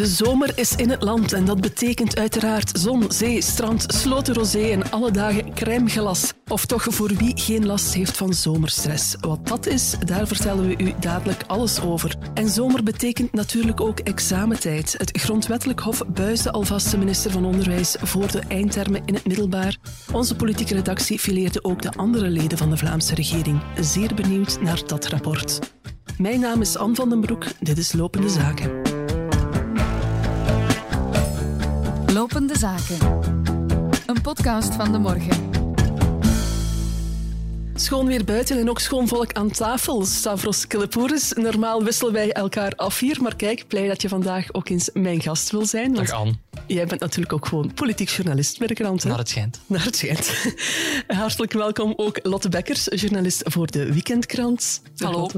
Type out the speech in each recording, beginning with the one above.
De zomer is in het land en dat betekent uiteraard zon, zee, strand, sloten rosé en alle dagen crème glas. Of toch voor wie geen last heeft van zomerstress. Wat dat is, daar vertellen we u dadelijk alles over. En zomer betekent natuurlijk ook examentijd. Het Grondwettelijk Hof buisde alvast de minister van Onderwijs voor de eindtermen in het middelbaar. Onze politieke redactie fileerde ook de andere leden van de Vlaamse regering. Zeer benieuwd naar dat rapport. Mijn naam is Anne van den Broek. Dit is Lopende Zaken. Lopende Zaken. Een podcast van de morgen. Schoon weer buiten en ook schoon volk aan tafel. Stavros Kilepouris. Normaal wisselen wij elkaar af hier, maar kijk, blij dat je vandaag ook eens mijn gast wil zijn. Dag Anne. Jij bent natuurlijk ook gewoon politiek journalist bij de krant. Hè? Naar het schijnt. Naar het schijnt. Hartelijk welkom ook Lotte Bekkers, journalist voor de Weekendkrant. Hallo.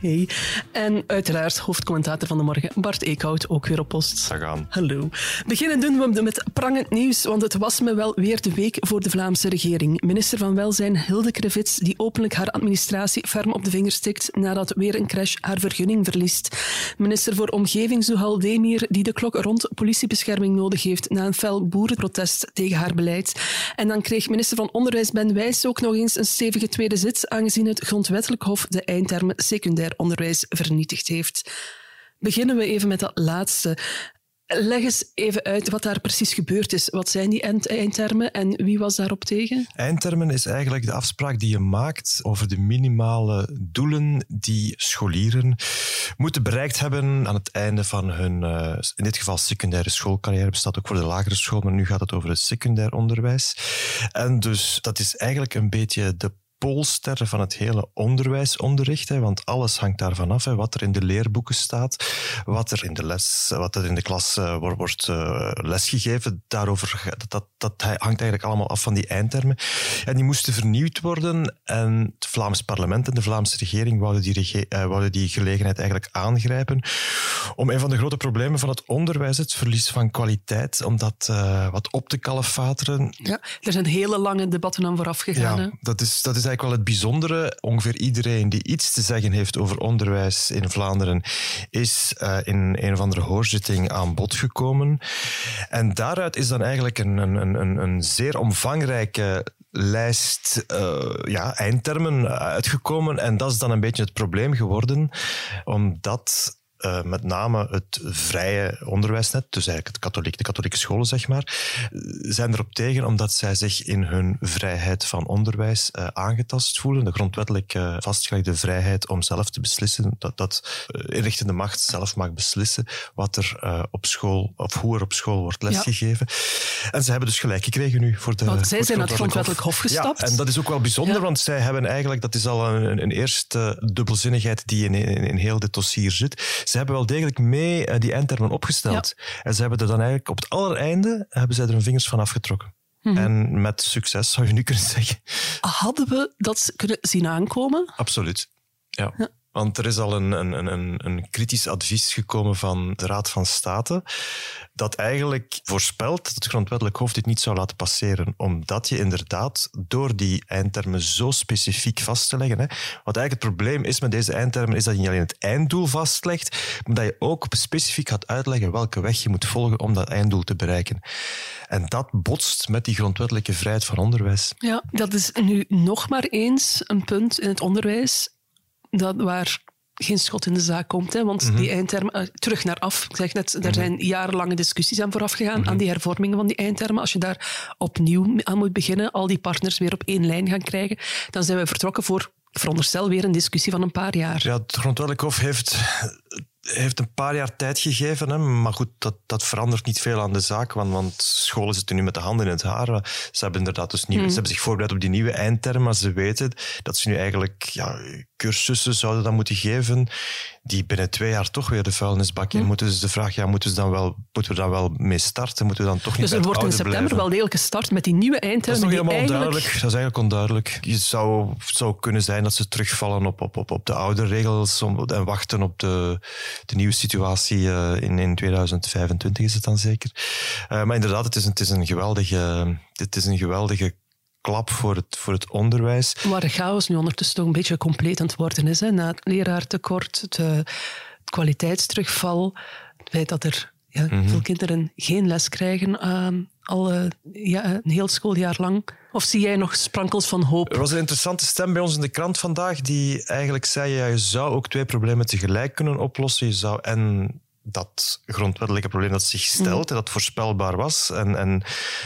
Hey. En uiteraard hoofdcommentator van de morgen, Bart Eekhout, ook weer op post. Dag aan. Hallo. Beginnen doen we met prangend nieuws, want het was me wel weer de week voor de Vlaamse regering. Minister van Welzijn Hilde Krevits, die openlijk haar administratie ferm op de vinger stikt nadat weer een crash haar vergunning verliest. Minister voor Omgeving Zuhal Demir, die de klok rond politiebescherming nodig heeft na een fel boerenprotest tegen haar beleid. En dan kreeg minister van Onderwijs Ben Wijs ook nog eens een stevige tweede zit, aangezien het grondwettelijk hof de eindtermen secundair onderwijs vernietigd heeft. Beginnen we even met dat laatste. Leg eens even uit wat daar precies gebeurd is. Wat zijn die eind- eindtermen en wie was daarop tegen? Eindtermen is eigenlijk de afspraak die je maakt over de minimale doelen die scholieren moeten bereikt hebben aan het einde van hun, eh, in dit geval secundaire schoolcarrière, bestaat ook voor de lagere school, maar nu gaat het over het secundair onderwijs. En dus dat is eigenlijk een beetje de polster van het hele onderwijsonderricht, hè, want alles hangt daarvan af, hè, wat er in de leerboeken staat, wat er in de les, wat er in de klas eh, wordt, wordt eh, lesgegeven, daarover, dat, dat, dat hangt eigenlijk allemaal af van die eindtermen. En die moesten vernieuwd worden en het Vlaams parlement en de Vlaamse regering wouden die, rege- eh, wouden die gelegenheid eigenlijk aangrijpen om een van de grote problemen van het onderwijs, het verlies van kwaliteit, om dat wat op te kalefateren, Ja, er zijn hele lange debatten aan vooraf gegaan. ja, dat is, dat is eigenlijk wel het bijzondere. Ongeveer iedereen die iets te zeggen heeft over onderwijs in Vlaanderen is eh, in een of andere hoorzitting aan bod gekomen. En daaruit is dan eigenlijk een, een, een- een, zeer omvangrijke lijst eh, ja, eindtermen uitgekomen. En dat is dan een beetje het probleem geworden, omdat eh, met name het vrije onderwijsnet, dus eigenlijk het katholiek, de katholieke scholen, zeg maar, zijn erop tegen omdat zij zich in hun vrijheid van onderwijs eh, aangetast voelen. De grondwettelijk eh, vastgelegde vrijheid om zelf te beslissen, dat, dat inrichtende macht zelf mag beslissen wat er op school, of hoe er op school wordt lesgegeven. En ze hebben dus gelijk gekregen nu voor de Want zij zijn naar het grondwettelijk hof gestapt. Ja, en dat is ook wel bijzonder, Ja. want zij hebben eigenlijk, dat is al een, een eerste dubbelzinnigheid die in, in, in heel dit dossier zit. Ze hebben wel degelijk mee eh, die eindtermen opgesteld. En ze hebben er dan eigenlijk op het allereinde hebben zij er hun vingers van afgetrokken. Mhm. En met succes, zou je nu kunnen zeggen. Hadden we dat kunnen zien aankomen? Absoluut. Ja. Want er is al een, een, een, een kritisch advies gekomen van de Raad van State dat eigenlijk voorspelt dat het grondwettelijk hof dit niet zou laten passeren, omdat je inderdaad door die eindtermen zo specifiek vast te leggen, hè, wat eigenlijk het probleem is met deze eindtermen, is dat je niet alleen het einddoel vastlegt, maar dat je ook specifiek gaat uitleggen welke weg je moet volgen om dat einddoel te bereiken. En dat botst met die grondwettelijke vrijheid van onderwijs. Ja, dat is nu nog maar eens een punt in het onderwijs dat waar geen schot in de zaak komt. Hè, want die eindtermen, eh, terug naar af. Ik zeg net, er zijn jarenlange discussies aan vooraf gegaan aan die hervormingen van die eindtermen. Als je daar opnieuw aan moet beginnen, al die partners weer op één lijn gaan krijgen, dan zijn we vertrokken voor, veronderstel, weer een discussie van een paar jaar. Ja, het grondwettelijk hof heeft, heeft een paar jaar tijd gegeven. Hè, maar goed, dat, dat verandert niet veel aan de zaak. Want, want scholen zitten nu met de handen in het haar. Ze hebben inderdaad dus nieuw, ze hebben zich voorbereid op die nieuwe eindtermen. Maar ze weten dat ze nu eigenlijk ja, cursussen zouden dan moeten geven die binnen twee jaar toch weer de vuilnisbak in moeten. Dus de vraag, ja, moeten, ze dan wel, moeten we dan wel mee starten? Moeten we dan toch niet Dus er het wordt in september blijven? wel degelijk gestart met die nieuwe Dat is eindtermen. nog helemaal eigenlijk... onduidelijk. Dat is eigenlijk onduidelijk. Je zou, het zou kunnen zijn dat ze terugvallen op, op, op, op de oude regels om, en wachten op de, de nieuwe situatie eh, in, in 2025 is het dan zeker. Eh, maar inderdaad, het is een, het is een geweldige, het is een geweldige klap voor het, voor het onderwijs. Waar de chaos nu ondertussen toch een beetje compleet aan het worden is. Hè? Na het leraartekort, het, eh, het kwaliteitsterugval, het feit dat er ja, mm veel kinderen geen les krijgen, ehm, al ja, een heel schooljaar lang? Of zie jij nog sprankels van hoop? Er was een interessante stem bij ons in de krant vandaag die eigenlijk zei, ja, je zou ook twee problemen tegelijk kunnen oplossen. Je zou en dat grondwettelijke probleem dat zich stelt mhm. en dat voorspelbaar was. En, en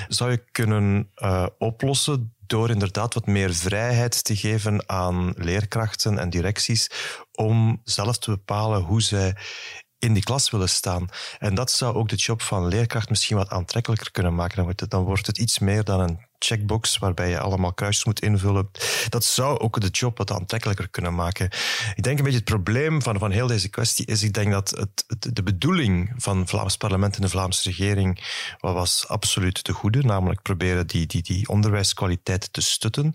zou je kunnen uh, oplossen door inderdaad wat meer vrijheid te geven aan leerkrachten en directies om zelf te bepalen hoe zij in die klas willen staan. En dat zou ook de job van leerkracht misschien wat aantrekkelijker kunnen maken. Dan wordt het, dan wordt het iets meer dan een checkbox waarbij je allemaal kruisjes moet invullen. Dat zou ook de job wat aantrekkelijker kunnen maken. Ik denk een beetje het probleem van, van heel deze kwestie is, ik denk dat het, de bedoeling van het Vlaams parlement en de Vlaamse regering was absoluut de goede, namelijk proberen die, die, die onderwijskwaliteit te stutten.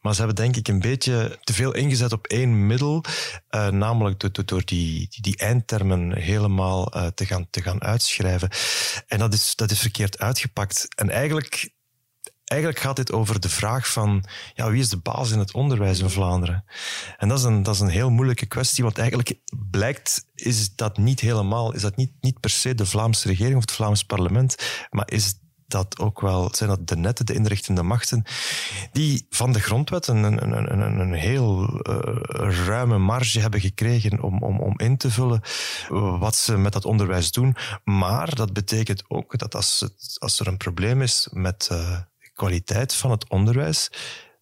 Maar ze hebben denk ik een beetje te veel ingezet op één middel, uh, namelijk door, door die, die, eindtermen helemaal uh, te, gaan, te gaan uitschrijven. En dat is, dat is verkeerd uitgepakt. En eigenlijk eigenlijk gaat dit over de vraag van ja, wie is de baas in het onderwijs in Vlaanderen? En dat is een, dat is een heel moeilijke kwestie, want eigenlijk blijkt is dat niet helemaal, is dat niet, niet per se de Vlaamse regering of het Vlaams parlement, maar is dat ook wel, zijn dat de netten, de inrichtende machten, die van de grondwet een, een, een, een heel uh, ruime marge hebben gekregen om, om, om in te vullen wat ze met dat onderwijs doen. Maar dat betekent ook dat als, het, als er een probleem is met uh, kwaliteit van het onderwijs,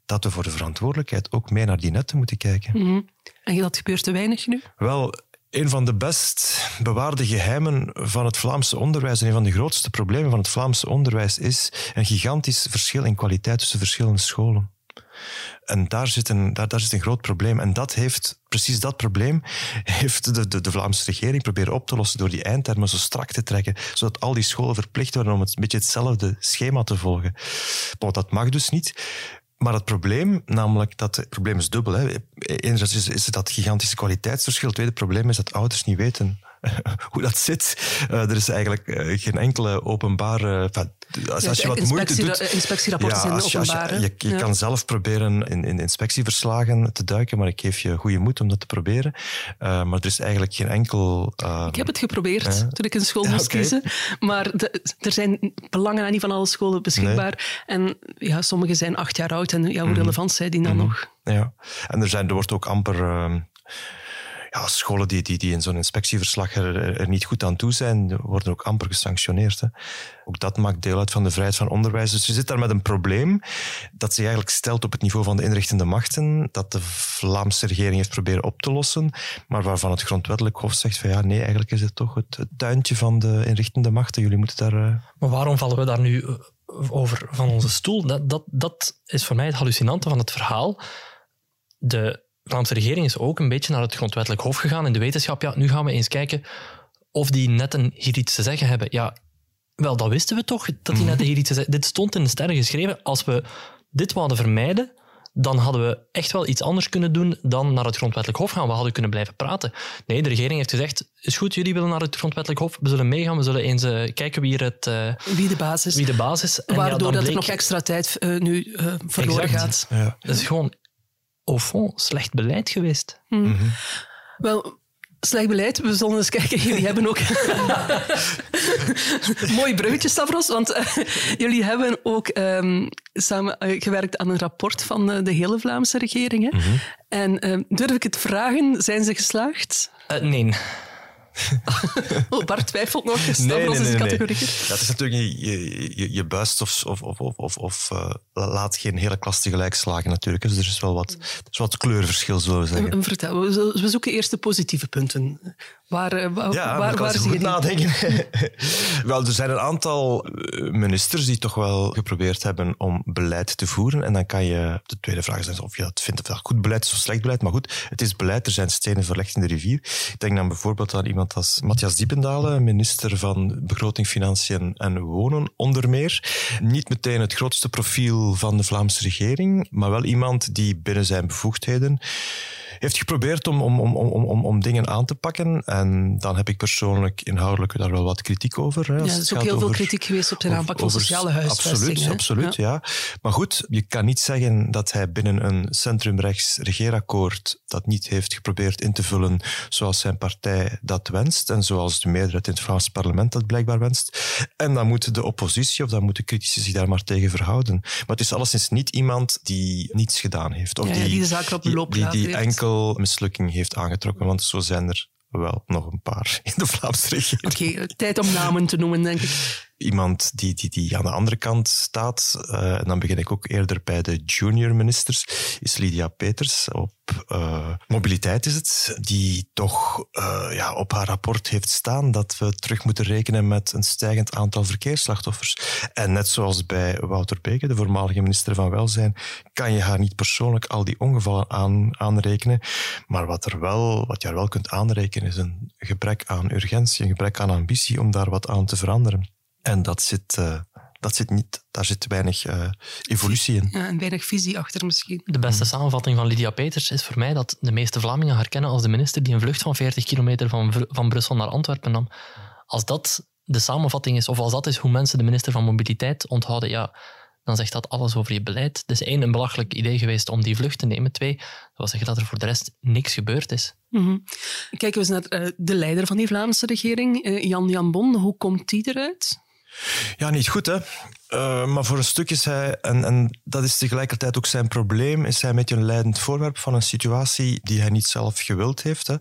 dat we voor de verantwoordelijkheid ook mee naar die netten moeten kijken. Mm En dat gebeurt te weinig nu? Wel, een van de best bewaarde geheimen van het Vlaamse onderwijs en een van de grootste problemen van het Vlaamse onderwijs is een gigantisch verschil in kwaliteit tussen verschillende scholen. En daar zit, een, daar, daar zit een groot probleem. En dat heeft, precies dat probleem, heeft de, de, de Vlaamse regering proberen op te lossen door die eindtermen zo strak te trekken, zodat al die scholen verplicht worden om een beetje hetzelfde schema te volgen. Dat mag dus niet. Maar het probleem, namelijk dat het probleem is dubbel. Hè. Enerzijds is, is het dat gigantische kwaliteitsverschil. Het tweede probleem is dat ouders niet weten hoe dat zit. Uh, er is eigenlijk uh, geen enkele openbare. als, als je wat moeite doet. Inspectierapporten ja, zijn openbaar. Je, je, je, je ja. kan zelf proberen in, in inspectieverslagen te duiken, maar ik geef je goede moed om dat te proberen. Uh, maar er is eigenlijk geen enkel. ik heb het geprobeerd toen ik een school moest okay. kiezen. Maar de, er zijn belangen aan niet van alle scholen beschikbaar. Nee. En ja, sommige zijn acht jaar oud en ja, hoe relevant mm -hmm. zijn die dan mm -hmm. nog? Ja, en er, zijn, er wordt ook amper ja, scholen die, die, in zo'n inspectieverslag er, er, niet goed aan toe zijn, worden ook amper gesanctioneerd. Hè. Ook dat maakt deel uit van de vrijheid van onderwijs. Dus je zit daar met een probleem dat zich eigenlijk stelt op het niveau van de inrichtende machten, dat de Vlaamse regering heeft proberen op te lossen, maar waarvan het grondwettelijk hof zegt van ja, nee, eigenlijk is het toch het, tuintje van de inrichtende machten. Jullie moeten daar... Uh... Maar waarom vallen we daar nu over van onze stoel? Dat, dat, dat is voor mij het hallucinante van het verhaal. De de Vlaamse regering is ook een beetje naar het grondwettelijk hof gegaan in de wetenschap. Ja, nu gaan we eens kijken of die netten hier iets te zeggen hebben. Ja, wel, dat wisten we toch, dat die netten hier iets te zeggen Dit stond in de sterren geschreven. Als we dit wilden vermijden, dan hadden we echt wel iets anders kunnen doen dan naar het grondwettelijk hof gaan. We hadden kunnen blijven praten. Nee, de regering heeft gezegd, is goed, jullie willen naar het grondwettelijk hof, we zullen meegaan, we zullen eens uh, kijken wie er het... Uh, wie de basis. Wie de basis. En Waardoor ja, dat bleek... er nog extra tijd uh, nu verloren exact. gaat. Ja. Dat is gewoon au fond slecht beleid geweest. Hmm. Mm -hmm. Wel, slecht beleid. We zullen eens kijken. Jullie hebben ook... Mooi bruggetje, Stavros. Want uh, jullie hebben ook um, samen uh, gewerkt aan een rapport van uh, de hele Vlaamse regering. Hè? Mm -hmm. En durf ik het vragen, zijn ze geslaagd? nee. Oh, Bart twijfelt nog. Nee, nee, nee, nee, categorie. Dat is natuurlijk, je, je, je buist of, of, of, of, of uh, laat geen hele klas tegelijk slagen natuurlijk. Dus er is wel wat, er is wat kleurverschil, zullen we zeggen. En, vertel, we, we zoeken eerst de positieve punten. Waar, uh, ja, waar, waar zie je goed nadenken. wel, er zijn een aantal eh, ministers die toch wel geprobeerd hebben om beleid te voeren. En dan kan je, de tweede vraag is of je dat vindt of dat goed beleid is of slecht beleid. Maar goed, het is beleid, er zijn stenen verlegd in de rivier. Ik denk dan bijvoorbeeld aan iemand als Matthias Diependalen, minister van Begroting, Financiën en Wonen, onder meer. Niet meteen het grootste profiel van de Vlaamse regering, maar wel iemand die binnen zijn bevoegdheden heeft geprobeerd om, om, om, om, om, om dingen aan te pakken. En dan heb ik persoonlijk inhoudelijk daar wel wat kritiek over. Hè, Ja, er is ook heel veel kritiek geweest op over- aanpak van sociale huisvesting. Absoluut, hè. absoluut Ja. ja. Maar goed, je kan niet zeggen dat hij binnen een centrumrechts regeerakkoord dat niet heeft geprobeerd in te vullen zoals zijn partij dat wenst en zoals de meerderheid in het Vlaams parlement dat blijkbaar wenst. En dan moet de oppositie of dan moeten critici zich daar maar tegen verhouden. Maar het is alleszins niet iemand die niets gedaan heeft. Of Ja, die, die de zaak op de loop die, die heeft. Enkel mislukking heeft aangetrokken, want zo zijn er wel nog een paar in de Vlaamse regering Oké, tijd om namen te noemen, denk ik. Iemand die, die, die aan de andere kant staat, eh, en dan begin ik ook eerder bij de junior ministers, is Lydia Peters. Op eh, mobiliteit is het, die toch eh, ja, op haar rapport heeft staan dat we terug moeten rekenen met een stijgend aantal verkeersslachtoffers. En net zoals bij Wouter Beke, de voormalige minister van Welzijn, kan je haar niet persoonlijk al die ongevallen aan, aanrekenen. Maar wat, er wel, wat je wel kunt aanrekenen is een gebrek aan urgentie, een gebrek aan ambitie om daar wat aan te veranderen. En dat zit, eh, dat zit niet, daar zit weinig eh, evolutie in. Ja, en weinig visie achter misschien. De beste samenvatting van Lydia Peters is voor mij dat de meeste Vlamingen haar kennen als de minister die een vlucht van 40 kilometer van, van Brussel naar Antwerpen nam. Als dat de samenvatting is, of als dat is hoe mensen de minister van Mobiliteit onthouden, ja, dan zegt dat alles over je beleid. Dus één, een belachelijk idee geweest om die vlucht te nemen. Twee, dat wil zeggen dat er voor de rest niks gebeurd is. Mhm. Kijken we eens naar eh, de leider van die Vlaamse regering, eh, Jan Jan Bon. Hoe komt die eruit? Ja, niet goed, hè. Eh, maar voor een stuk is hij, en, dat is tegelijkertijd ook zijn probleem, is hij een een leidend voorwerp van een situatie die hij niet zelf gewild heeft. Hè.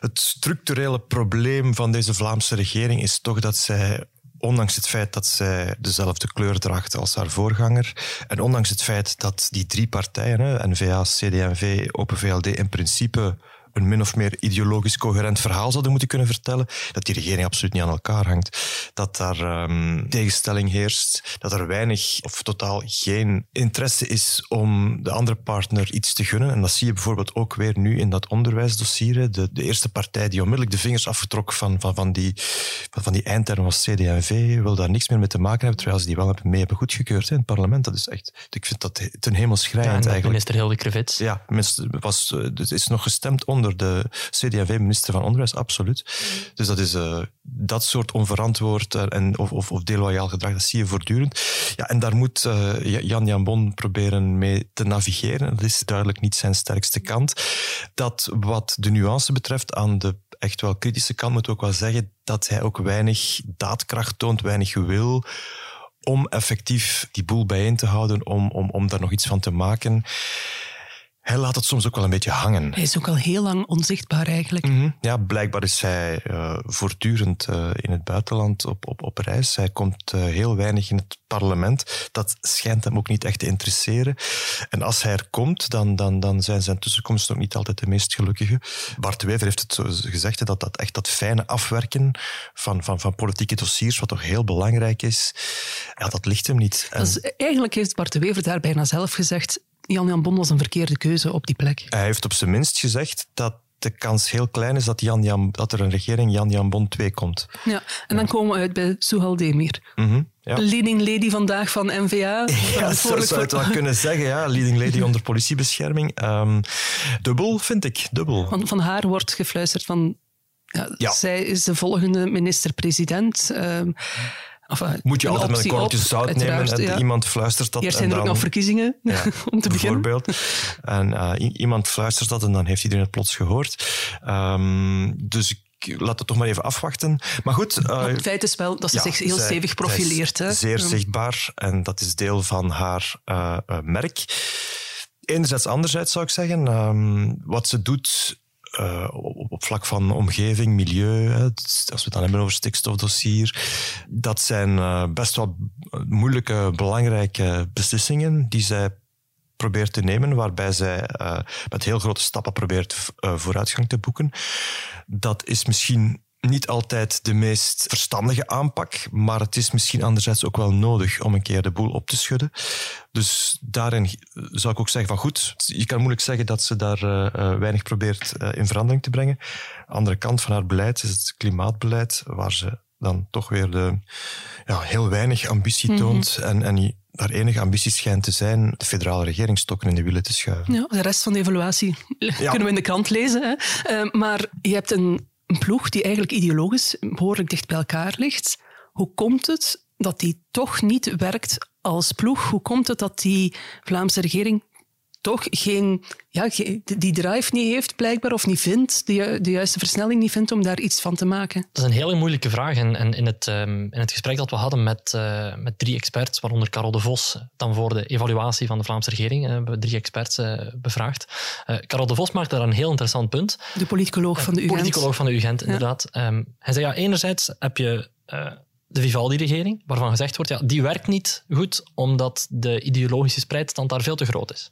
Het structurele probleem van deze Vlaamse regering is toch dat zij Ondanks het feit dat zij dezelfde kleur draagt als haar voorganger. En ondanks het feit dat die drie partijen, hè, N-VA, CD&V, Open VLD, in principe een min of meer ideologisch coherent verhaal zouden moeten kunnen vertellen, dat die regering absoluut niet aan elkaar hangt. Dat daar ehm, tegenstelling heerst, dat er weinig of totaal geen interesse is om de andere partner iets te gunnen. En dat zie je bijvoorbeeld ook weer nu in dat onderwijsdossier. De, de eerste partij die onmiddellijk de vingers afgetrok van, van, van, die, van, van die eindterm was CD&V, wil daar niks meer mee te maken hebben, terwijl ze die wel hebben mee hebben goedgekeurd hè, in het parlement. Dat is echt, ik vind dat ten hemel Ja, en schrijnend met eigenlijk. minister Hilde Krevits. Ja, mis- was, eh, het is nog gestemd onder de CD&V-minister van Onderwijs, absoluut. Dus dat is eh, dat soort onverantwoord eh, en, of, of, of deloyaal gedrag, dat zie je voortdurend. Ja, en daar moet eh, Jan Jan Bon proberen mee te navigeren. Dat is duidelijk niet zijn sterkste kant. Dat wat de nuance betreft, aan de echt wel kritische kant moet ook wel zeggen dat hij ook weinig daadkracht toont, weinig wil om effectief die boel bijeen te houden, om, om, om daar nog iets van te maken. Hij laat het soms ook wel een beetje hangen. Hij is ook al heel lang onzichtbaar eigenlijk. Mhm. Ja, blijkbaar is hij eh, voortdurend eh, in het buitenland op, op, op reis. Hij komt eh, heel weinig in het parlement. Dat schijnt hem ook niet echt te interesseren. En als hij er komt, dan, dan, dan zijn zijn tussenkomsten ook niet altijd de meest gelukkige. Bart Wever heeft het zo gezegd, dat, dat echt dat fijne afwerken van, van, van politieke dossiers, wat toch heel belangrijk is, ja, dat ligt hem niet. En is- eigenlijk heeft Bart de Wever daar bijna zelf gezegd, Jan Jan Bon was een verkeerde keuze op die plek. hij heeft op zijn minst gezegd dat de kans heel klein is dat, Jan Jan, dat er een regering Jan Jan Bon 2 komt. Ja, en dan komen we uit bij Suhal Demir. Mhm, ja. Leading lady vandaag van NVA. Ja, zo zou het wel kunnen zeggen. Ja. Leading lady onder politiebescherming. Ehm, dubbel, vind ik. Dubbel. Van, van haar wordt gefluisterd van... Ja, Ja. Zij is de volgende minister-president. Ehm, Moet je altijd met een korreltje zout nemen. En ja. Iemand fluistert dat. Eerst en zijn er ook dan, nog verkiezingen, Ja, om te beginnen. bijvoorbeeld. En eh, iemand fluistert dat en dan heeft iedereen het plots gehoord. Ehm, dus ik laat het toch maar even afwachten. Maar goed... eh, het feit is wel dat ze ja, zich heel zij- stevig profileert. Hè? Zeer zichtbaar en dat is deel van haar eh, merk. Enerzijds, anderzijds zou ik zeggen. ehm, wat ze doet eh, op, vlak van omgeving, milieu, als we het dan hebben over stikstofdossier, dat zijn eh, best wel moeilijke, belangrijke beslissingen die zij probeert te nemen, waarbij zij eh, met heel grote stappen probeert vooruitgang te boeken. Dat is misschien niet altijd de meest verstandige aanpak, maar het is misschien anderzijds ook wel nodig om een keer de boel op te schudden. Dus daarin zou ik ook zeggen van goed, je kan moeilijk zeggen dat ze daar eh, eh, weinig probeert eh, in verandering te brengen. Andere kant van haar beleid is het klimaatbeleid, waar ze dan toch weer de, ja, heel weinig ambitie toont en, en haar enige ambitie schijnt te zijn de federale regering stokken in de wielen te schuiven. Ja, de rest van de evaluatie kunnen we in de krant lezen. Hè. Uh, maar je hebt een, een ploeg die eigenlijk ideologisch behoorlijk dicht bij elkaar ligt. Hoe komt het dat die toch niet werkt als ploeg? Hoe komt het dat die Vlaamse regering toch geen, ja, die drive niet heeft, blijkbaar, of niet vindt, de, de juiste versnelling niet vindt om daar iets van te maken? Dat is een hele moeilijke vraag. En, en in, het, um, in het gesprek dat we hadden met, uh, met drie experts, waaronder Carol de Vos, dan voor de evaluatie van de Vlaamse regering, uh, hebben we drie experts uh, bevraagd. Carol de Vos maakt daar een heel interessant punt. De politicoloog van de UGent. politicoloog van de UGent, inderdaad. Ja. Um, hij zei, ja, enerzijds heb je de Vivaldi-regering, waarvan gezegd wordt, ja, die werkt niet goed omdat de ideologische spreidstand daar veel te groot is.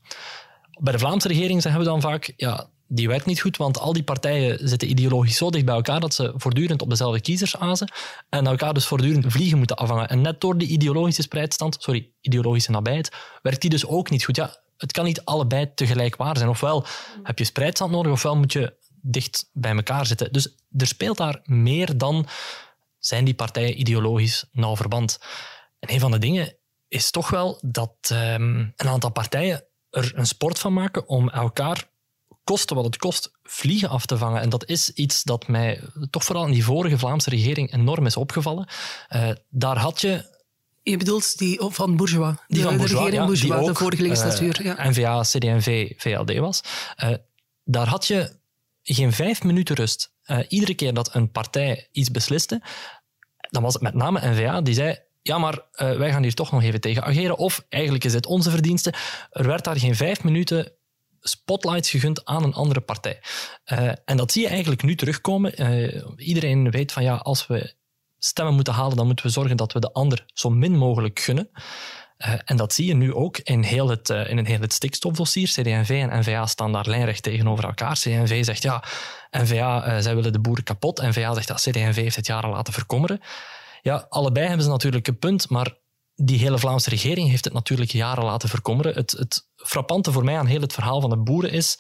Bij de Vlaamse regering zeggen we dan vaak, ja, die werkt niet goed, want al die partijen zitten ideologisch zo dicht bij elkaar dat ze voortdurend op dezelfde kiezers azen en elkaar dus voortdurend vliegen moeten afvangen. En net door die ideologische spreidstand, sorry, ideologische nabijheid, werkt die dus ook niet goed. Ja, het kan niet allebei tegelijk waar zijn. Ofwel heb je spreidstand nodig, ofwel moet je dicht bij elkaar zitten. Dus er speelt daar meer dan zijn die partijen ideologisch nauw verband. En een van de dingen is toch wel dat um, een aantal partijen er een sport van maken om elkaar, kosten wat het kost, vliegen af te vangen. En dat is iets dat mij toch vooral in die vorige Vlaamse regering enorm is opgevallen. Uh, daar had je je bedoelt die van Bourgeois, die van Bourgeois, de regering ja, Bourgeois, ook, de vorige legislatuur. Uh, ja. NVA, CD&V, VLD was. Uh, daar had je geen vijf minuten rust. Uh, iedere keer dat een partij iets besliste, dan was het met name NVA die zei ja, maar uh, wij gaan hier toch nog even tegen ageren. Of eigenlijk is het onze verdienste. Er werd daar geen vijf minuten spotlights gegund aan een andere partij. Uh, en dat zie je eigenlijk nu terugkomen. Iedereen weet van ja, als we stemmen moeten halen, dan moeten we zorgen dat we de ander zo min mogelijk gunnen. Uh, en dat zie je nu ook in, heel het, uh, in heel het stikstofdossier. CD&V en NVA staan daar lijnrecht tegenover elkaar. CD&V zegt ja, NVA, uh, zij willen de boeren kapot. NVA zegt ja, CD&V heeft het jaren laten verkommeren. Ja, allebei hebben ze natuurlijk een punt, maar die hele Vlaamse regering heeft het natuurlijk jaren laten verkommeren. Het, het frappante voor mij aan heel het verhaal van de boeren is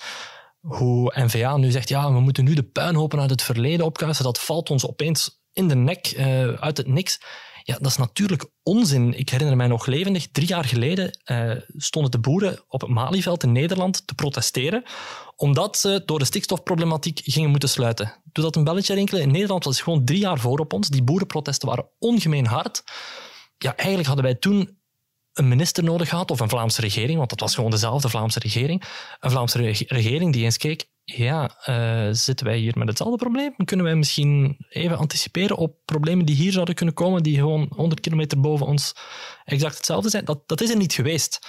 hoe NVA nu zegt, ja, we moeten nu de puinhopen uit het verleden opkuisen. Dat valt ons opeens in de nek, uit het niks. Ja, dat is natuurlijk onzin. Ik herinner mij nog levendig, drie jaar geleden uh, stonden de boeren op het Malieveld in Nederland te protesteren, omdat ze door de stikstofproblematiek gingen moeten sluiten. Doe dat een belletje rinkelen. In Nederland was het gewoon drie jaar voor op ons. Die boerenprotesten waren ongemeen hard. Ja, eigenlijk hadden wij toen een minister nodig gehad, of een Vlaamse regering, want dat was gewoon dezelfde Vlaamse regering. Een Vlaamse regering die eens keek, ja, uh, zitten wij hier met hetzelfde probleem? Kunnen wij misschien even anticiperen op problemen die hier zouden kunnen komen, die gewoon 100 kilometer boven ons exact hetzelfde zijn? Dat, dat is er niet geweest.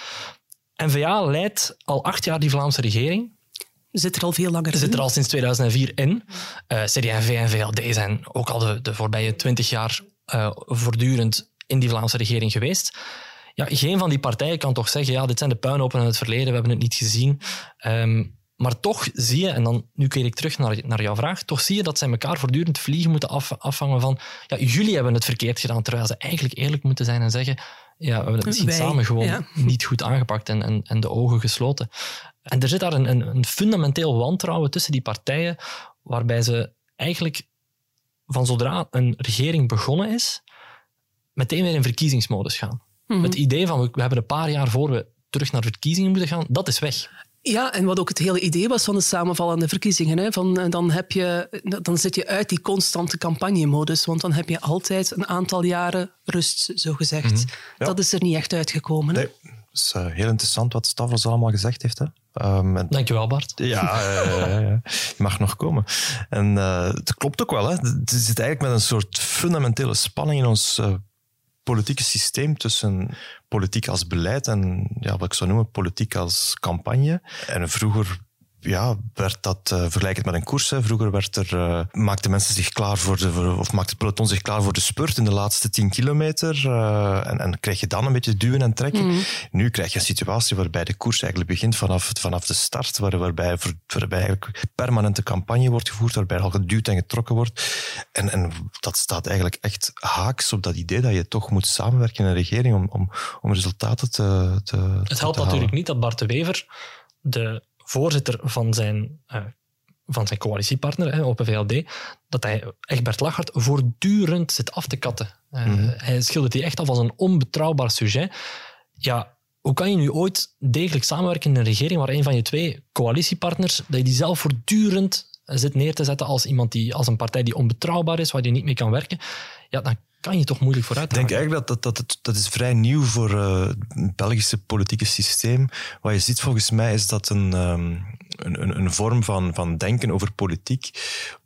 N-VA leidt al acht jaar die Vlaamse regering. Zit er al veel langer in? Zit er al sinds 2004 in. Uh, CD&V en VLD zijn ook al de, de voorbije twintig jaar uh, voortdurend in die Vlaamse regering geweest. Ja, geen van die partijen kan toch zeggen, ja, dit zijn de puinhopen in het verleden, we hebben het niet gezien. Um, maar toch zie je, en dan, nu keer ik terug naar, naar jouw vraag, toch zie je dat zij elkaar voortdurend vliegen moeten af, afvangen van ja, jullie hebben het verkeerd gedaan, terwijl ze eigenlijk eerlijk moeten zijn en zeggen ja, we hebben het misschien Wij, samen gewoon ja. niet goed aangepakt en, en, en de ogen gesloten. En er zit daar een, een, een fundamenteel wantrouwen tussen die partijen, waarbij ze eigenlijk van zodra een regering begonnen is, meteen weer in verkiezingsmodus gaan. Mhm. Het idee van we, we hebben een paar jaar voor we terug naar verkiezingen moeten gaan, dat is weg. Ja, en wat ook het hele idee was van de samenvallende verkiezingen. Hè, van, eh, dan, heb je, dan zit je uit die constante campagnemodus, want dan heb je altijd een aantal jaren rust, zo gezegd. Mhm. Ja. Dat is er niet echt uitgekomen. hè. Nee, het is eh, heel interessant wat Stavros allemaal gezegd heeft. Hè. Um, en Dankjewel, Bart. Ja, uh, je mag nog komen. En uh, het klopt ook wel. Hè. Het zit eigenlijk met een soort fundamentele spanning in ons uh, politieke systeem tussen politiek als beleid en ja, wat ik zou noemen politiek als campagne. En vroeger ja, werd dat uh, vergelijkend met een koers. Hè. Vroeger werd er, uh, maakten mensen zich klaar voor de, voor, of maakte het peloton zich klaar voor de spurt in de laatste 10 kilometer. Uh, en, en krijg je dan een beetje duwen en trekken. Mhm. Nu krijg je een situatie waarbij de koers eigenlijk begint vanaf, vanaf de start, waar, waarbij, waarbij eigenlijk permanente campagne wordt gevoerd, waarbij al geduwd en getrokken wordt. En, en dat staat eigenlijk echt haaks op dat idee dat je toch moet samenwerken in een regering om, om, om resultaten te, te Het helpt te natuurlijk niet dat Bart de Wever, de voorzitter van zijn, uh, van zijn coalitiepartner hè, op de VLD, dat hij Egbert Lachart voortdurend zit af te katten. Uh, Mhm. Hij schildert die echt af als een onbetrouwbaar sujet. ja, hoe kan je nu ooit degelijk samenwerken in een regering waar een van je twee coalitiepartners, dat je die zelf voortdurend zit neer te zetten als iemand die, als een partij die onbetrouwbaar is, waar je niet mee kan werken, ja, dan kan je toch moeilijk vooruit Ik denk eigenlijk dat dat, dat, dat is vrij nieuw voor uh, het Belgische politieke systeem. Wat je ziet volgens mij is dat een, um, een, een vorm van, van denken over politiek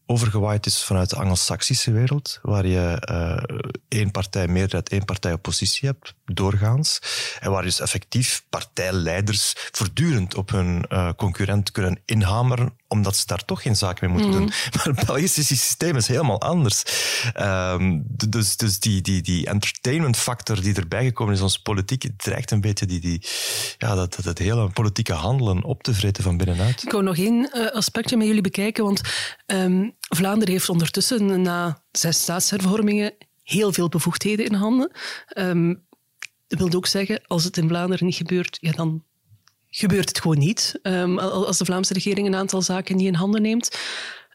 overgewaaid is vanuit de Anglo-Saxische wereld, waar je uh, één partij meerderheid, één partij oppositie hebt, doorgaans. En waar dus effectief partijleiders voortdurend op hun uh, concurrent kunnen inhameren, omdat ze daar toch geen zaak mee moeten mm. doen. Maar het Belgische systeem is helemaal anders. Um, dus dus die, die, die entertainment factor die erbij gekomen is onze politiek, dreigt een beetje die, die, ja, dat, dat het hele politieke handelen op te vreten van binnenuit. Ik wou nog één uh, aspectje met jullie bekijken, want um, Vlaanderen heeft ondertussen na zes staatshervormingen heel veel bevoegdheden in handen. Um, dat wil ook zeggen, als het in Vlaanderen niet gebeurt, ja, dan gebeurt het gewoon niet. Um, als de Vlaamse regering een aantal zaken niet in handen neemt,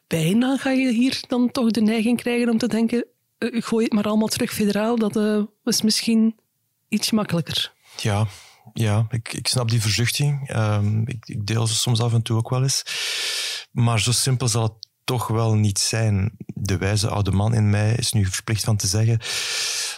bijna ga je hier dan toch de neiging krijgen om te denken, uh, gooi het maar allemaal terug federaal, dat uh, is misschien iets makkelijker. Ja, ja ik, ik snap die verzuchting. Um, ik, ik deel ze soms af en toe ook wel eens. Maar zo simpel zal het toch wel niet zijn. De wijze oude man in mij is nu verplicht van te zeggen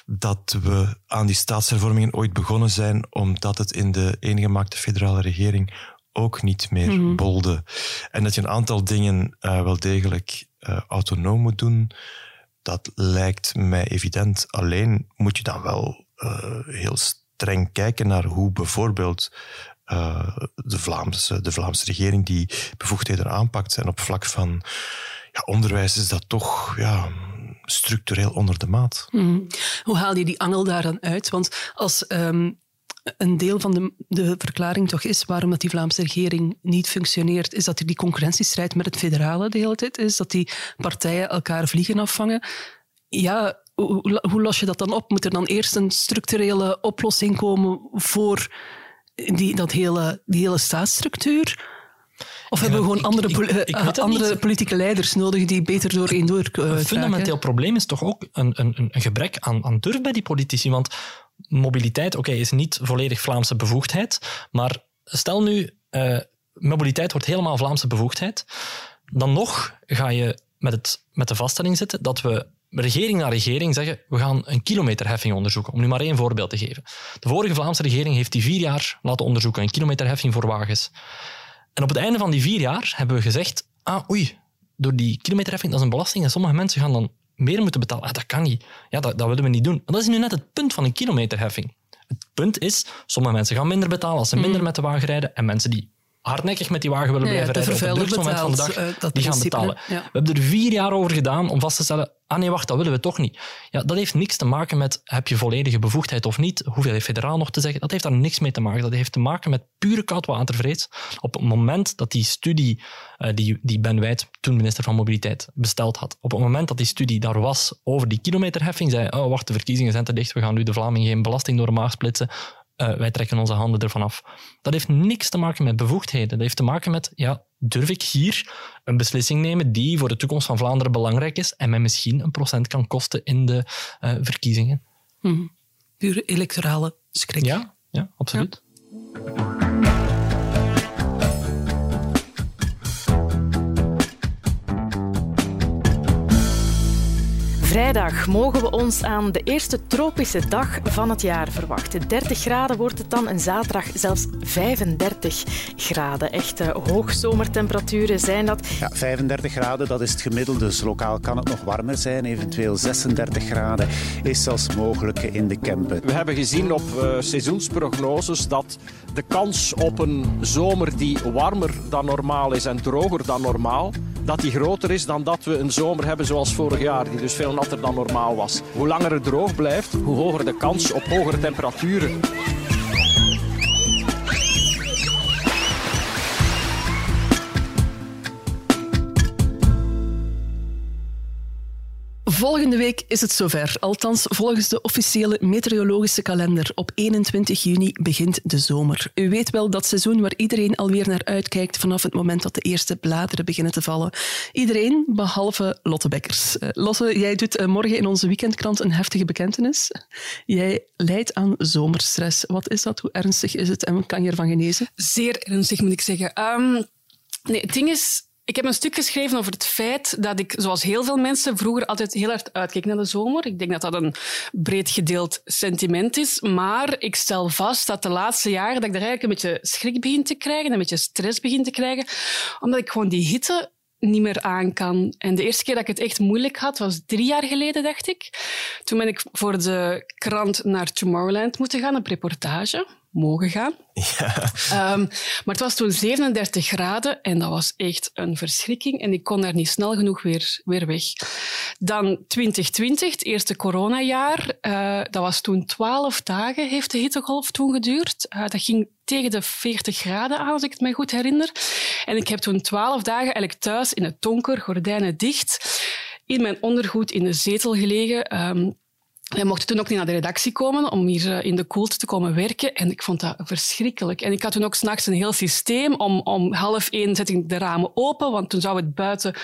dat we aan die staatshervormingen ooit begonnen zijn omdat het in de eengemaakte federale regering ook niet meer mm -hmm. bolde. En dat je een aantal dingen uh, wel degelijk uh, autonoom moet doen, dat lijkt mij evident. Alleen moet je dan wel uh, heel streng kijken naar hoe bijvoorbeeld uh, de, Vlaamse, de Vlaamse regering die bevoegdheden aanpakt. En op vlak van ja, onderwijs is dat toch ja, structureel onder de maat. Mm. Hoe haal je die angel daar dan uit? Want als um, een deel van de, de verklaring toch is waarom dat die Vlaamse regering niet functioneert, is dat er die concurrentiestrijd met het federale de hele tijd is, dat die partijen elkaar vliegen afvangen. Ja, hoe, hoe los je dat dan op? Moet er dan eerst een structurele oplossing komen voor die, dat hele, die hele staatsstructuur? Of hebben we gewoon andere, ik, ik, ik andere politieke leiders nodig die beter door één door uh, Een fundamenteel probleem is toch ook een, een, een gebrek aan, aan durf bij die politici. Want mobiliteit, oké, okay, is niet volledig Vlaamse bevoegdheid. Maar stel nu, uh, mobiliteit wordt helemaal Vlaamse bevoegdheid. Dan nog ga je met, het, met de vaststelling zitten dat we regering na regering zeggen we gaan een kilometerheffing onderzoeken. Om nu maar één voorbeeld te geven. De vorige Vlaamse regering heeft die vier jaar laten onderzoeken, een kilometerheffing voor wagens. En op het einde van die vier jaar hebben we gezegd, ah oei, door die kilometerheffing, dat is een belasting en sommige mensen gaan dan meer moeten betalen. Ah, dat kan niet. Ja, dat, dat willen we niet doen. Maar dat is nu net het punt van een kilometerheffing. Het punt is, sommige mensen gaan minder betalen als ze minder met de wagen rijden en mensen die hardnekkig met die wagen willen blijven rijden op het moment van de dag, uh, die gaan betalen. Ja. We hebben er vier jaar over gedaan om vast te stellen, ah nee, wacht, dat willen we toch niet. Ja, dat heeft niks te maken met heb je volledige bevoegdheid of niet, hoeveel heeft federaal nog te zeggen, dat heeft daar niks mee te maken. Dat heeft te maken met pure koudwatervrees. Op het moment dat die studie, uh, die, die Ben Wijt, toen minister van Mobiliteit, besteld had, op het moment dat die studie daar was over die kilometerheffing, zei oh wacht, de verkiezingen zijn te dicht, we gaan nu de Vlaming geen belasting door de maag splitsen, uh, wij trekken onze handen ervan af. Dat heeft niks te maken met bevoegdheden. Dat heeft te maken met, ja, durf ik hier een beslissing nemen die voor de toekomst van Vlaanderen belangrijk is en mij misschien een procent kan kosten in de uh, verkiezingen? Mm. Pure electorale schrik. Ja, ja absoluut. Ja. Vrijdag mogen we ons aan de eerste tropische dag van het jaar verwachten. 30 graden wordt het dan en zaterdag zelfs 35 graden. Echte hoogzomertemperaturen zijn dat. Ja, 35 graden, dat is het gemiddelde. Dus lokaal kan het nog warmer zijn. Eventueel 36 graden is zelfs mogelijk in de Kempen. We hebben gezien op uh, seizoensprognoses dat de kans op een zomer die warmer dan normaal is en droger dan normaal, dat die groter is dan dat we een zomer hebben zoals vorig jaar, die dus veel natter dan normaal was. Hoe langer het droog blijft, hoe hoger de kans op hogere temperaturen. Volgende week is het zover. Althans, volgens de officiële meteorologische kalender. Op 21 juni begint de zomer. U weet wel dat seizoen waar iedereen alweer naar uitkijkt vanaf het moment dat de eerste bladeren beginnen te vallen. Iedereen behalve Lotte Bekkers. Uh, Lotte, jij doet uh, morgen in onze weekendkrant een heftige bekentenis. Jij lijdt aan zomerstress. Wat is dat? Hoe ernstig is het en kan je ervan genezen? Zeer ernstig, moet ik zeggen. Um, nee, het ding is, ik heb een stuk geschreven over het feit dat ik, zoals heel veel mensen, vroeger altijd heel hard uitkeek naar de zomer. Ik denk dat dat een breed gedeeld sentiment is. Maar ik stel vast dat de laatste jaren dat ik daar eigenlijk een beetje schrik begin te krijgen, een beetje stress begin te krijgen, omdat ik gewoon die hitte niet meer aan kan. En de eerste keer dat ik het echt moeilijk had, was drie jaar geleden, dacht ik. Toen ben ik voor de krant naar Tomorrowland moeten gaan, een reportage mogen gaan. Ja. Um, maar het was toen 37 graden en dat was echt een verschrikking. En ik kon daar niet snel genoeg weer, weer weg. Dan 2020, het eerste coronajaar. Uh, dat was toen 12 dagen, heeft de hittegolf toen geduurd. Uh, dat ging tegen de 40 graden aan, als ik het me goed herinner. En ik heb toen 12 dagen eigenlijk thuis in het donker, gordijnen dicht, in mijn ondergoed in de zetel gelegen. Um, wij mochten toen ook niet naar de redactie komen om hier eh, in de koelte te komen werken. En ik vond dat verschrikkelijk. En ik had toen ook s'nachts een heel systeem. Om, om half één zet ik de ramen open, want toen zou het buiten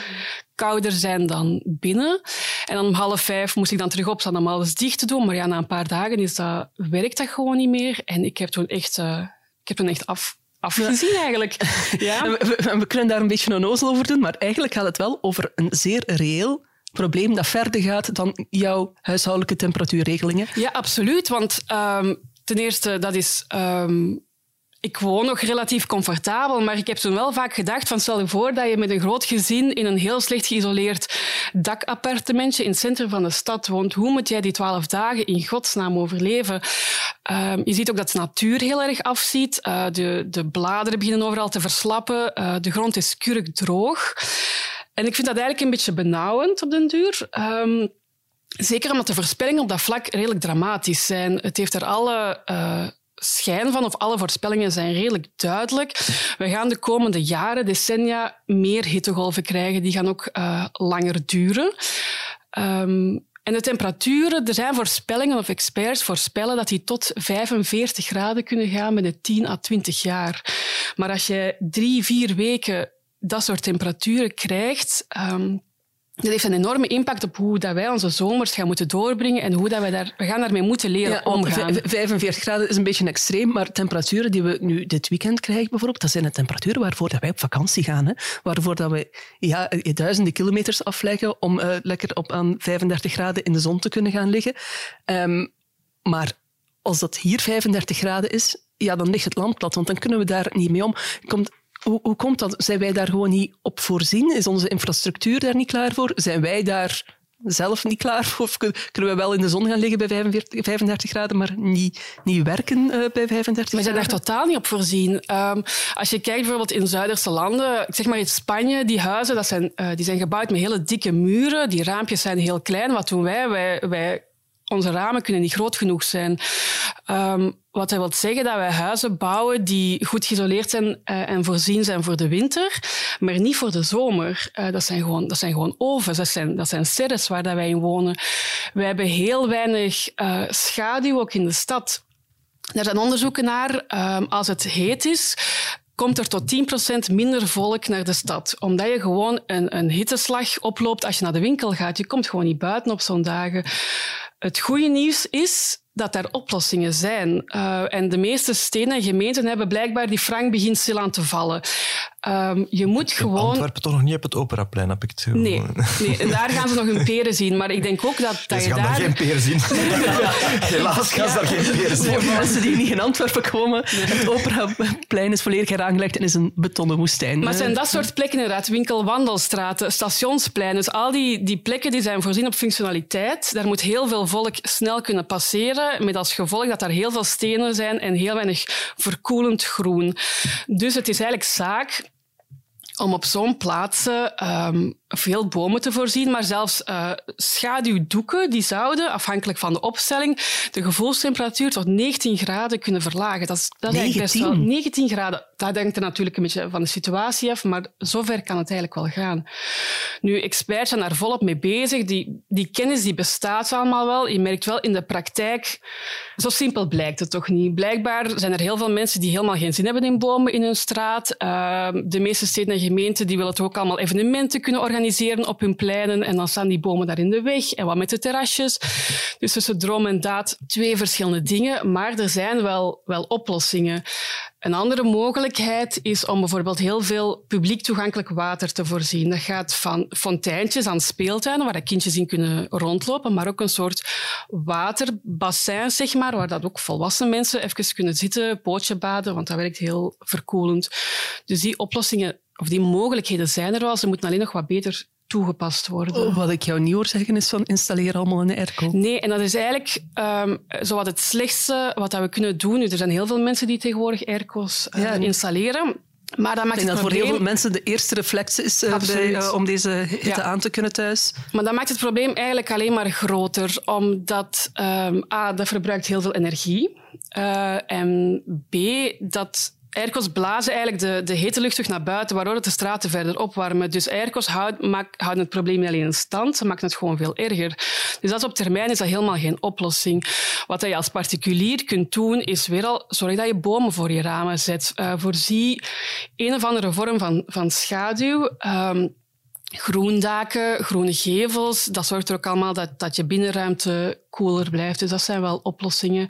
kouder zijn dan binnen. En dan om half vijf moest ik dan terug opstaan om alles dicht te doen. Maar ja, na een paar dagen is dat, werkt dat gewoon niet meer. En ik heb toen echt, uh, ik heb toen echt af, afgezien eigenlijk. Ja. We, we, kunnen daar een beetje onnozel over doen, maar eigenlijk gaat het wel over een zeer reëel probleem dat verder gaat dan jouw huishoudelijke temperatuurregelingen? Ja, absoluut. Want um, ten eerste, dat is um, ik woon nog relatief comfortabel, maar ik heb toen wel vaak gedacht van stel je voor dat je met een groot gezin in een heel slecht geïsoleerd dakappartementje in het centrum van de stad woont. Hoe moet jij die twaalf dagen in godsnaam overleven? Uh, je ziet ook dat de natuur heel erg afziet. Uh, de, de bladeren beginnen overal te verslappen. Uh, de grond is kurkdroog. En ik vind dat eigenlijk een beetje benauwend op den duur. Um, zeker omdat de voorspellingen op dat vlak redelijk dramatisch zijn. Het heeft er alle uh, schijn van, of alle voorspellingen zijn redelijk duidelijk. We gaan de komende jaren, decennia, meer hittegolven krijgen. Die gaan ook uh, langer duren. Um, en de temperaturen, er zijn voorspellingen of experts voorspellen dat die tot 45 graden kunnen gaan binnen 10 à 20 jaar. Maar als je drie, vier weken dat soort temperaturen krijgt, um, dat heeft een enorme impact op hoe dat wij onze zomers gaan moeten doorbrengen en hoe dat wij daar, we gaan daarmee moeten leren ja, omgaan. 45 graden is een beetje extreem, maar temperaturen die we nu dit weekend krijgen bijvoorbeeld, dat zijn de temperaturen waarvoor dat wij op vakantie gaan. Hè? Waarvoor dat we ja, duizenden kilometers afleggen om uh, lekker op aan 35 graden in de zon te kunnen gaan liggen. Um, maar als dat hier 35 graden is, ja, dan ligt het land plat, want dan kunnen we daar niet mee om. Komt hoe, hoe komt dat? Zijn wij daar gewoon niet op voorzien? Is onze infrastructuur daar niet klaar voor? Zijn wij daar zelf niet klaar voor? Of kunnen we wel in de zon gaan liggen bij 45, 35 graden, maar niet, niet werken uh, bij 35 graden? We zijn daar totaal niet op voorzien. Um, als je kijkt bijvoorbeeld in Zuiderse landen, ik zeg maar in Spanje, die huizen dat zijn, uh, die zijn gebouwd met hele dikke muren. Die raampjes zijn heel klein. Wat doen wij? Wij, wij onze ramen kunnen niet groot genoeg zijn. Um, wat dat wil zeggen dat wij huizen bouwen die goed geïsoleerd zijn uh, en voorzien zijn voor de winter, maar niet voor de zomer. Uh, dat, zijn gewoon, dat zijn gewoon ovens, dat zijn, dat zijn serres waar dat wij in wonen. Wij hebben heel weinig uh, schaduw, ook in de stad. Er zijn onderzoeken naar, um, als het heet is, komt er tot 10% minder volk naar de stad. Omdat je gewoon een, een hitteslag oploopt als je naar de winkel gaat. Je komt gewoon niet buiten op zo'n dagen. Het goede nieuws is dat er oplossingen zijn. Uh, en de meeste steden en gemeenten hebben blijkbaar die frank begint aan te vallen. Um, je moet In gewoon... Antwerpen toch nog niet op het Operaplein, heb ik het gevoel. Nee, nee, en daar gaan ze nog hun peren zien. Maar ik denk ook dat, dat ze je gaan daar... daar geen peer zien. Helaas gaan ze daar geen peer zien. Voor mensen die niet in Antwerpen komen, het Operaplein is volledig heraangelegd en is een betonnen woestijn. Maar het zijn dat soort plekken inderdaad, winkelwandelstraten, stationspleinen. Dus al die, die plekken die zijn voorzien op functionaliteit. Daar moet heel veel volk snel kunnen passeren, met als gevolg dat er heel veel stenen zijn en heel weinig verkoelend groen. Dus het is eigenlijk zaak om op zo'n plaatsen um, veel bomen te voorzien, maar zelfs uh, schaduwdoeken die zouden, afhankelijk van de opstelling, de gevoelstemperatuur tot 19 graden kunnen verlagen. Dat is, dat is 19. best wel 19 graden. Dat hangt er natuurlijk een beetje van de situatie af, maar zover kan het eigenlijk wel gaan. Nu, experts zijn daar volop mee bezig. Die, die kennis die bestaat allemaal wel. Je merkt wel in de praktijk, zo simpel blijkt het toch niet. Blijkbaar zijn er heel veel mensen die helemaal geen zin hebben in bomen in hun straat. Uh, de meeste steden en gemeenten die willen toch ook allemaal evenementen kunnen organiseren op hun pleinen. En dan staan die bomen daar in de weg. En wat met de terrasjes? Dus tussen droom en daad twee verschillende dingen. Maar er zijn wel, wel oplossingen. Een andere mogelijkheid is om bijvoorbeeld heel veel publiek toegankelijk water te voorzien. Dat gaat van fonteintjes aan speeltuinen, waar de kindjes in kunnen rondlopen, maar ook een soort waterbassin, zeg maar, waar dat ook volwassen mensen even kunnen zitten, pootje baden, want dat werkt heel verkoelend. Dus die oplossingen of die mogelijkheden zijn er wel, ze moeten alleen nog wat beter toegepast worden. Oh, wat ik jou niet hoor zeggen is van installeer allemaal een airco. Nee, en dat is eigenlijk um, zowat het slechtste wat we kunnen doen. Nu, er zijn heel veel mensen die tegenwoordig airco's uh, installeren. Maar dat maakt ik denk het dat probleem... voor heel veel mensen de eerste reflex is uh, bij, uh, om deze hitte ja. aan te kunnen thuis. Maar dat maakt het probleem eigenlijk alleen maar groter, omdat um, A, dat verbruikt heel veel energie. en B, dat airco's blazen eigenlijk de, de hete lucht terug naar buiten, waardoor het de straten verder opwarmen. Dus airco's houden, het probleem niet alleen in stand, ze maken het gewoon veel erger. Dus dat is op termijn is dat helemaal geen oplossing. Wat je als particulier kunt doen, is weer al zorg dat je bomen voor je ramen zet. Uh, voorzie een of andere vorm van, van schaduw. Um, groendaken, groene gevels, dat zorgt er ook allemaal dat, dat je binnenruimte koeler blijft. Dus dat zijn wel oplossingen.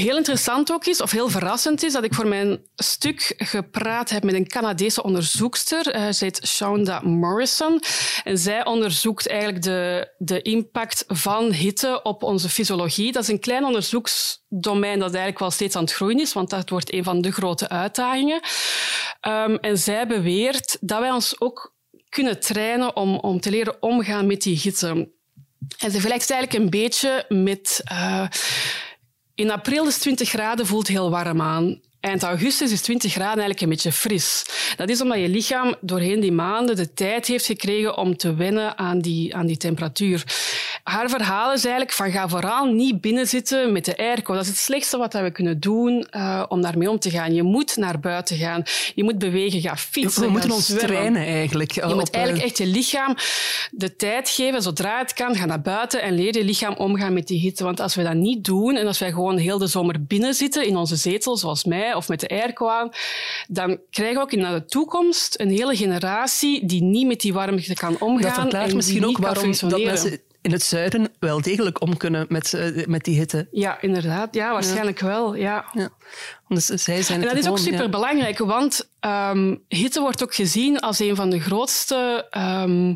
Heel interessant ook is, of heel verrassend is, dat ik voor mijn stuk gepraat heb met een Canadese onderzoekster. Uh, ze heet Shonda Morrison. En zij onderzoekt eigenlijk de, de impact van hitte op onze fysiologie. Dat is een klein onderzoeksdomein dat eigenlijk wel steeds aan het groeien is, want dat wordt een van de grote uitdagingen. Um, en zij beweert dat wij ons ook kunnen trainen om, om te leren omgaan met die hitte. En ze vergelijkt het eigenlijk een beetje met... Uh, in april is 20 graden, voelt heel warm aan. Eind augustus is 20 graden eigenlijk een beetje fris. Dat is omdat je lichaam doorheen die maanden de tijd heeft gekregen om te wennen aan die, aan die temperatuur. Haar verhaal is eigenlijk van ga vooral niet binnenzitten met de airco. Dat is het slechtste wat we kunnen doen uh, om daarmee om te gaan. Je moet naar buiten gaan. Je moet bewegen, ga fietsen, We moeten ons trainen eigenlijk. Je moet eigenlijk echt je lichaam de tijd geven, zodra het kan, ga naar buiten en leer je lichaam omgaan met die hitte. Want als we dat niet doen en als wij gewoon heel de zomer binnen zitten in onze zetel, zoals mij, of met de airco aan, dan krijgen we ook in de toekomst een hele generatie die niet met die warmte kan omgaan. Dat verklaart en misschien ook waarom dat mensen in het zuiden wel degelijk om kunnen met, uh, met die hitte. Ja, inderdaad. Ja, waarschijnlijk ja. wel. Ja. ja. Dus zij zijn en dat is ook gewoon, super belangrijk, want um, hitte wordt ook gezien als een van de grootste, um,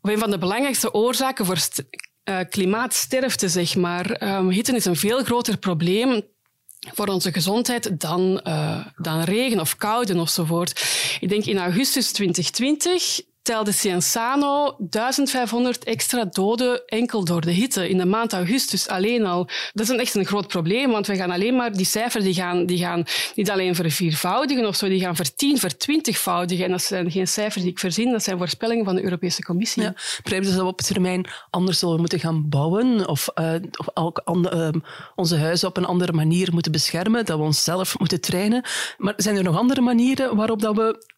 of een van de belangrijkste oorzaken voor uh, klimaatsterfte, zeg maar. Um, hitte is een veel groter probleem voor onze gezondheid dan, uh, dan regen of koude ofzovoort. Ik denk in augustus 2020 telde Cienzano 1500 extra doden enkel door de hitte in de maand augustus alleen al. Dat is echt een groot probleem, want we gaan alleen maar die cijfers die gaan, die gaan niet alleen verviervoudigen of zo, die gaan vertien, vertwintigvoudigen. En dat zijn geen cijfers die ik verzin, dat zijn voorspellingen van de Europese Commissie. Ja, begrijp dus dat we op termijn anders zullen moeten gaan bouwen of, uh, of ook uh, onze huizen op een andere manier moeten beschermen, dat we onszelf moeten trainen. Maar zijn er nog andere manieren waarop dat we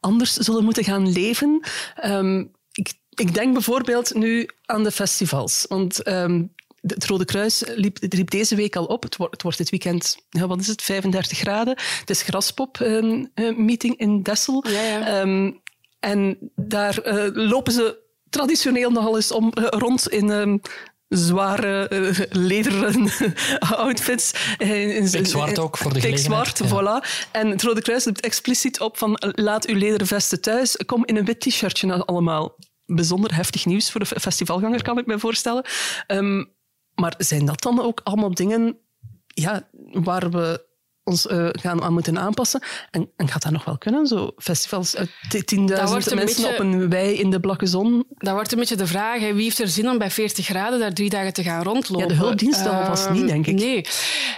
anders zullen moeten gaan leven. Um, ik, ik, denk bijvoorbeeld nu aan de festivals. Want um, het Rode Kruis liep, riep deze week al op. Het wordt, het wordt dit weekend, ja, wat is het, 35 graden. Het is Graspop-meeting um, in Dessel. Ja, ja. en daar uh, lopen ze traditioneel nogal eens om, uh, rond in zware uh, lederen outfits. Ik zwart ook voor de gelegenheid. zwart, ja. voilà. En het Rode Kruis roept expliciet op van laat uw lederen vesten thuis, kom in een wit t-shirtje allemaal. Bijzonder heftig nieuws voor de festivalganger, kan ik me voorstellen. Um, maar zijn dat dan ook allemaal dingen ja, waar we ons uh, gaan aan moeten aanpassen. En, en gaat dat nog wel kunnen? Zo festivals, uh, 10.000 mensen beetje, op een wei in de blakke zon. Dat wordt een beetje de vraag. Hè. Wie heeft er zin om bij 40 graden daar drie dagen te gaan rondlopen? Ja, de hulpdiensten uh, alvast niet, denk ik. Nee.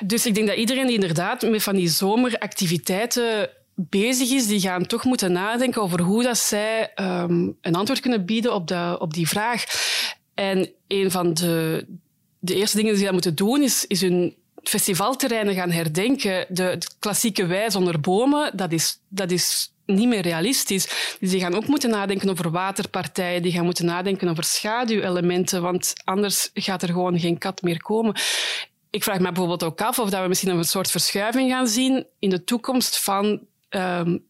Dus ik denk dat iedereen die inderdaad met van die zomeractiviteiten bezig is, die gaan toch moeten nadenken over hoe dat zij um, een antwoord kunnen bieden op, de, op die vraag. En een van de, de eerste dingen die ze moeten doen, is, is hun festivalterreinen gaan herdenken. De, klassieke wij zonder bomen, dat is, dat is niet meer realistisch. Dus die gaan ook moeten nadenken over waterpartijen, die gaan moeten nadenken over schaduwelementen, want anders gaat er gewoon geen kat meer komen. Ik vraag me bijvoorbeeld ook af of dat we misschien een soort verschuiving gaan zien in de toekomst van um,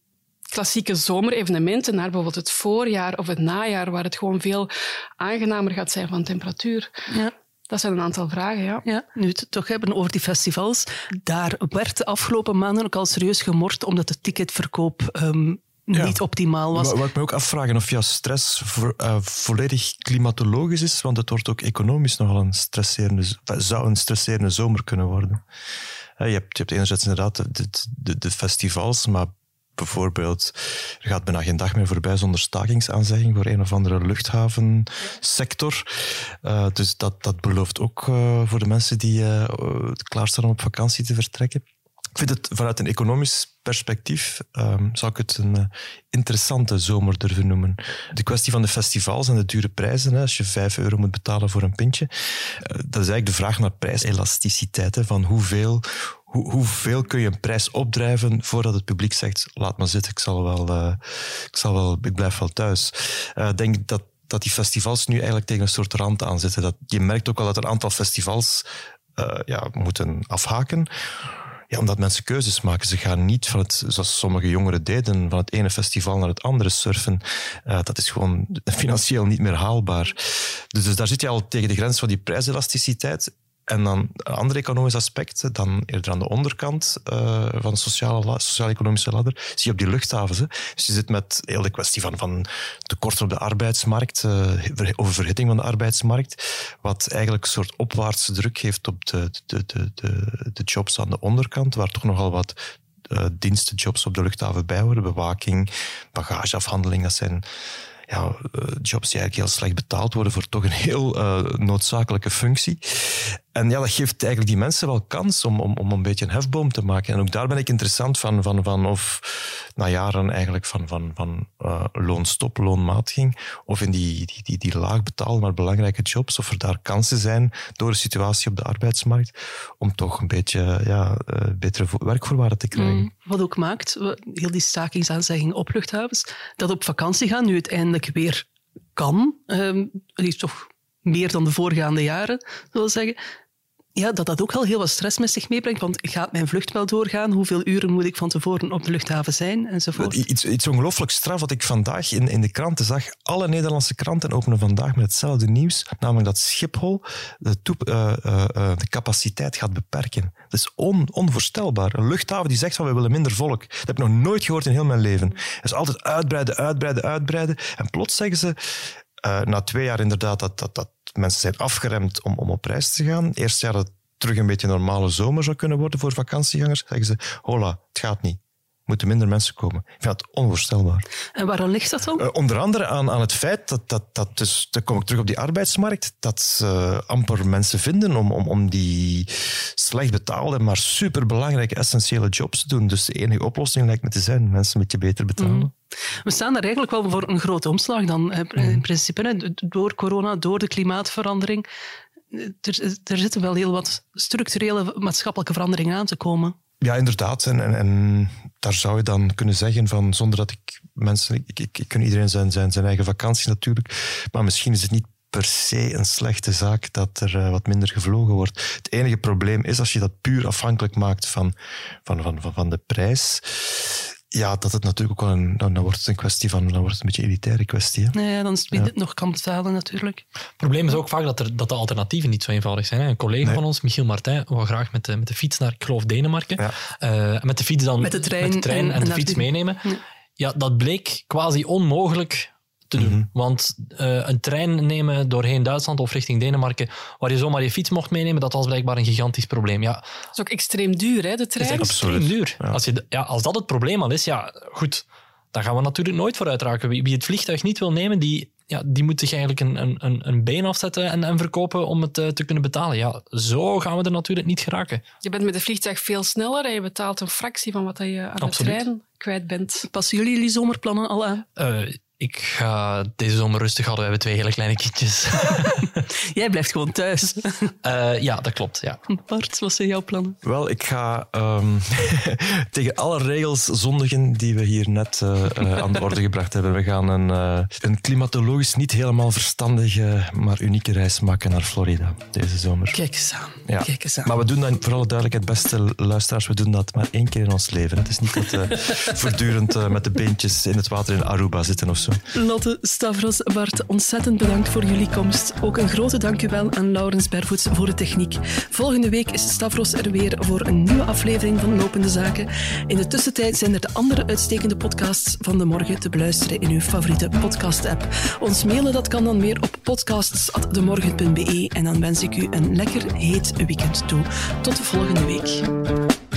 klassieke zomerevenementen naar bijvoorbeeld het voorjaar of het najaar, waar het gewoon veel aangenamer gaat zijn van temperatuur. Ja. Dat zijn een aantal vragen, ja. ja. Nu het toch hebben over die festivals. Daar werd de afgelopen maanden ook al serieus gemord omdat de ticketverkoop um, niet optimaal was. Wat ik me ook afvragen of jouw stress uh, volledig klimatologisch is, want het wordt ook economisch nogal een stresserende, zou een stresserende zomer kunnen worden. Uh, je, hebt, je hebt enerzijds inderdaad de, de, de festivals, maar bijvoorbeeld, er gaat bijna geen dag meer voorbij zonder stakingsaanzegging voor een of andere luchthavensector. Uh, dus dat, dat belooft ook uh, voor de mensen die uh, klaarstaan om op vakantie te vertrekken. Ik vind het vanuit een economisch perspectief, um, zou ik het een interessante zomer durven noemen. De kwestie van de festivals en de dure prijzen, hè, als je 5 euro moet betalen voor een pintje, dat is eigenlijk de vraag naar prijselasticiteit. Van hoeveel, hoe, hoeveel kun je een prijs opdrijven voordat het publiek zegt, laat maar zitten, ik, zal wel, uh, ik, zal wel, ik blijf wel thuis. Eh, denk dat, dat die festivals nu eigenlijk tegen een soort rand aanzitten. Dat, je merkt ook wel dat een aantal festivals uh, ja, moeten afhaken. Ja, omdat mensen keuzes maken. Ze gaan niet van het, zoals sommige jongeren deden, van het ene festival naar het andere surfen. Dat is gewoon financieel niet meer haalbaar. Dus, dus daar zit je al tegen de grens van die prijselasticiteit. En dan een ander economisch aspect, dan eerder aan de onderkant uh, van de sociale, sociaal-economische ladder, zie je op die luchthavens. Dus je zit met heel de kwestie van, van tekort op de arbeidsmarkt, uh, oververhitting van de arbeidsmarkt, wat eigenlijk een soort opwaartse druk geeft op de, de, de, de, de jobs aan de onderkant, waar toch nogal wat uh, dienstenjobs op de luchthaven bij horen. Bewaking, bagageafhandeling, dat zijn ja, eh, jobs die eigenlijk heel slecht betaald worden voor toch een heel noodzakelijke functie. En ja, dat geeft eigenlijk die mensen wel kans om, om, om een beetje een hefboom te maken. En ook daar ben ik interessant van, van, van of na jaren eigenlijk van, van, van uh, loonstop, loonmatiging, of in die, die, die, die laag betaalde maar belangrijke jobs, of er daar kansen zijn door de situatie op de arbeidsmarkt, om toch een beetje ja, uh, betere werkvoorwaarden te krijgen. Mm, wat ook maakt, heel die stakingsaanzegging op luchthavens, dat op vakantie gaan nu uiteindelijk weer kan. Um, is toch meer dan de voorgaande jaren, wil zeggen ja, dat dat ook al heel wat stress met zich meebrengt. Want gaat mijn vlucht wel doorgaan? Hoeveel uren moet ik van tevoren op de luchthaven zijn? Enzovoort. Iets, iets ongelooflijk straf wat ik vandaag in, in de kranten zag. Alle Nederlandse kranten openen vandaag met hetzelfde nieuws. Namelijk dat Schiphol de, toep, uh, uh, de capaciteit gaat beperken. Dat is on, onvoorstelbaar. Een luchthaven die zegt van we willen minder volk. Dat heb ik nog nooit gehoord in heel mijn leven. Het is altijd uitbreiden, uitbreiden, uitbreiden. En plots zeggen ze, uh, na twee jaar inderdaad, dat, dat, dat mensen zijn afgeremd om, om op reis te gaan. Eerst jaar dat het terug een beetje een normale zomer zou kunnen worden voor vakantiegangers, zeggen ze, hola, het gaat niet. Moeten minder mensen komen. Ik vind dat onvoorstelbaar. En waarom ligt dat dan? Uh, onder andere aan, aan het feit dat, dat, dat dus, dan kom ik terug op die arbeidsmarkt, dat ze amper mensen vinden om, om, om die slecht betaalde, maar superbelangrijke essentiële jobs te doen. Dus de enige oplossing lijkt me te zijn, mensen een beetje beter betalen. Mm. We staan er eigenlijk wel voor een grote omslag dan, in mm. principe. Door corona, door de klimaatverandering. Er, er zitten wel heel wat structurele maatschappelijke veranderingen aan te komen. Ja, inderdaad. En, en, en, daar zou je dan kunnen zeggen van, zonder dat ik mensen... Ik, ik, ik kun iedereen zijn, zijn, zijn eigen vakantie natuurlijk, maar misschien is het niet per se een slechte zaak dat er uh, wat minder gevlogen wordt. Het enige probleem is als je dat puur afhankelijk maakt van, van, van, van, van de prijs ja, dat het natuurlijk ook wel een, dan, dan, wordt het een kwestie van, dan wordt het een beetje een elitaire kwestie. Hè? Nee, dan is het ja. nog kan betalen natuurlijk. Het probleem is ook vaak dat, er, dat de alternatieven niet zo eenvoudig zijn. Hè. Een collega nee. van ons, Michiel Martijn, wou graag met de, met de fiets naar, ik geloof, Denemarken. Ja. Uh, met de fiets dan met de trein, met de trein en, en, en de fiets meenemen. Ja. ja, dat bleek quasi onmogelijk te doen. Mm-hmm. Want uh, een trein nemen doorheen Duitsland of richting Denemarken, waar je zomaar je fiets mocht meenemen, dat was blijkbaar een gigantisch probleem. Ja. Dat is ook extreem duur, hè, de trein? Dat is extreem duur. Ja. Als, je, ja, als dat het probleem al is, ja, goed daar gaan we natuurlijk nooit vooruit raken. Wie, wie het vliegtuig niet wil nemen, die, ja, die moet zich eigenlijk een, een, een been afzetten en, en verkopen om het eh, te kunnen betalen. Ja, zo gaan we er natuurlijk niet geraken. Je bent met een vliegtuig veel sneller en je betaalt een fractie van wat je aan Absoluut. de trein kwijt bent. Passen jullie jullie zomerplannen al aan? Eh, ik ga deze zomer rustig houden. We hebben twee hele kleine kindjes. Jij blijft gewoon thuis. Eh, ja, dat klopt. Ja. Bart, wat zijn jouw plannen? Wel, ik ga ehm, tegen alle regels zondigen die we hier net eh, eh, aan de orde gebracht hebben. We gaan een, eh, een klimatologisch niet helemaal verstandige, maar unieke reis maken naar Florida deze zomer. Kijk eens aan. Ja. Kijk eens aan. Maar we doen dat, voor alle duidelijkheid, beste luisteraars, we doen dat maar één keer in ons leven. Het is niet dat we voortdurend met de beentjes in het water in Aruba zitten of Lotte, Stavros, Bart, ontzettend bedankt voor jullie komst. Ook een grote dankjewel aan Laurens Bervoets voor de techniek. Volgende week is Stavros er weer voor een nieuwe aflevering van Lopende Zaken. In de tussentijd zijn er de andere uitstekende podcasts van de morgen te beluisteren in uw favoriete podcast-app. Ons mailen dat kan dan meer op podcasts.demorgen.be en dan wens ik u een lekker heet weekend toe. Tot de volgende week.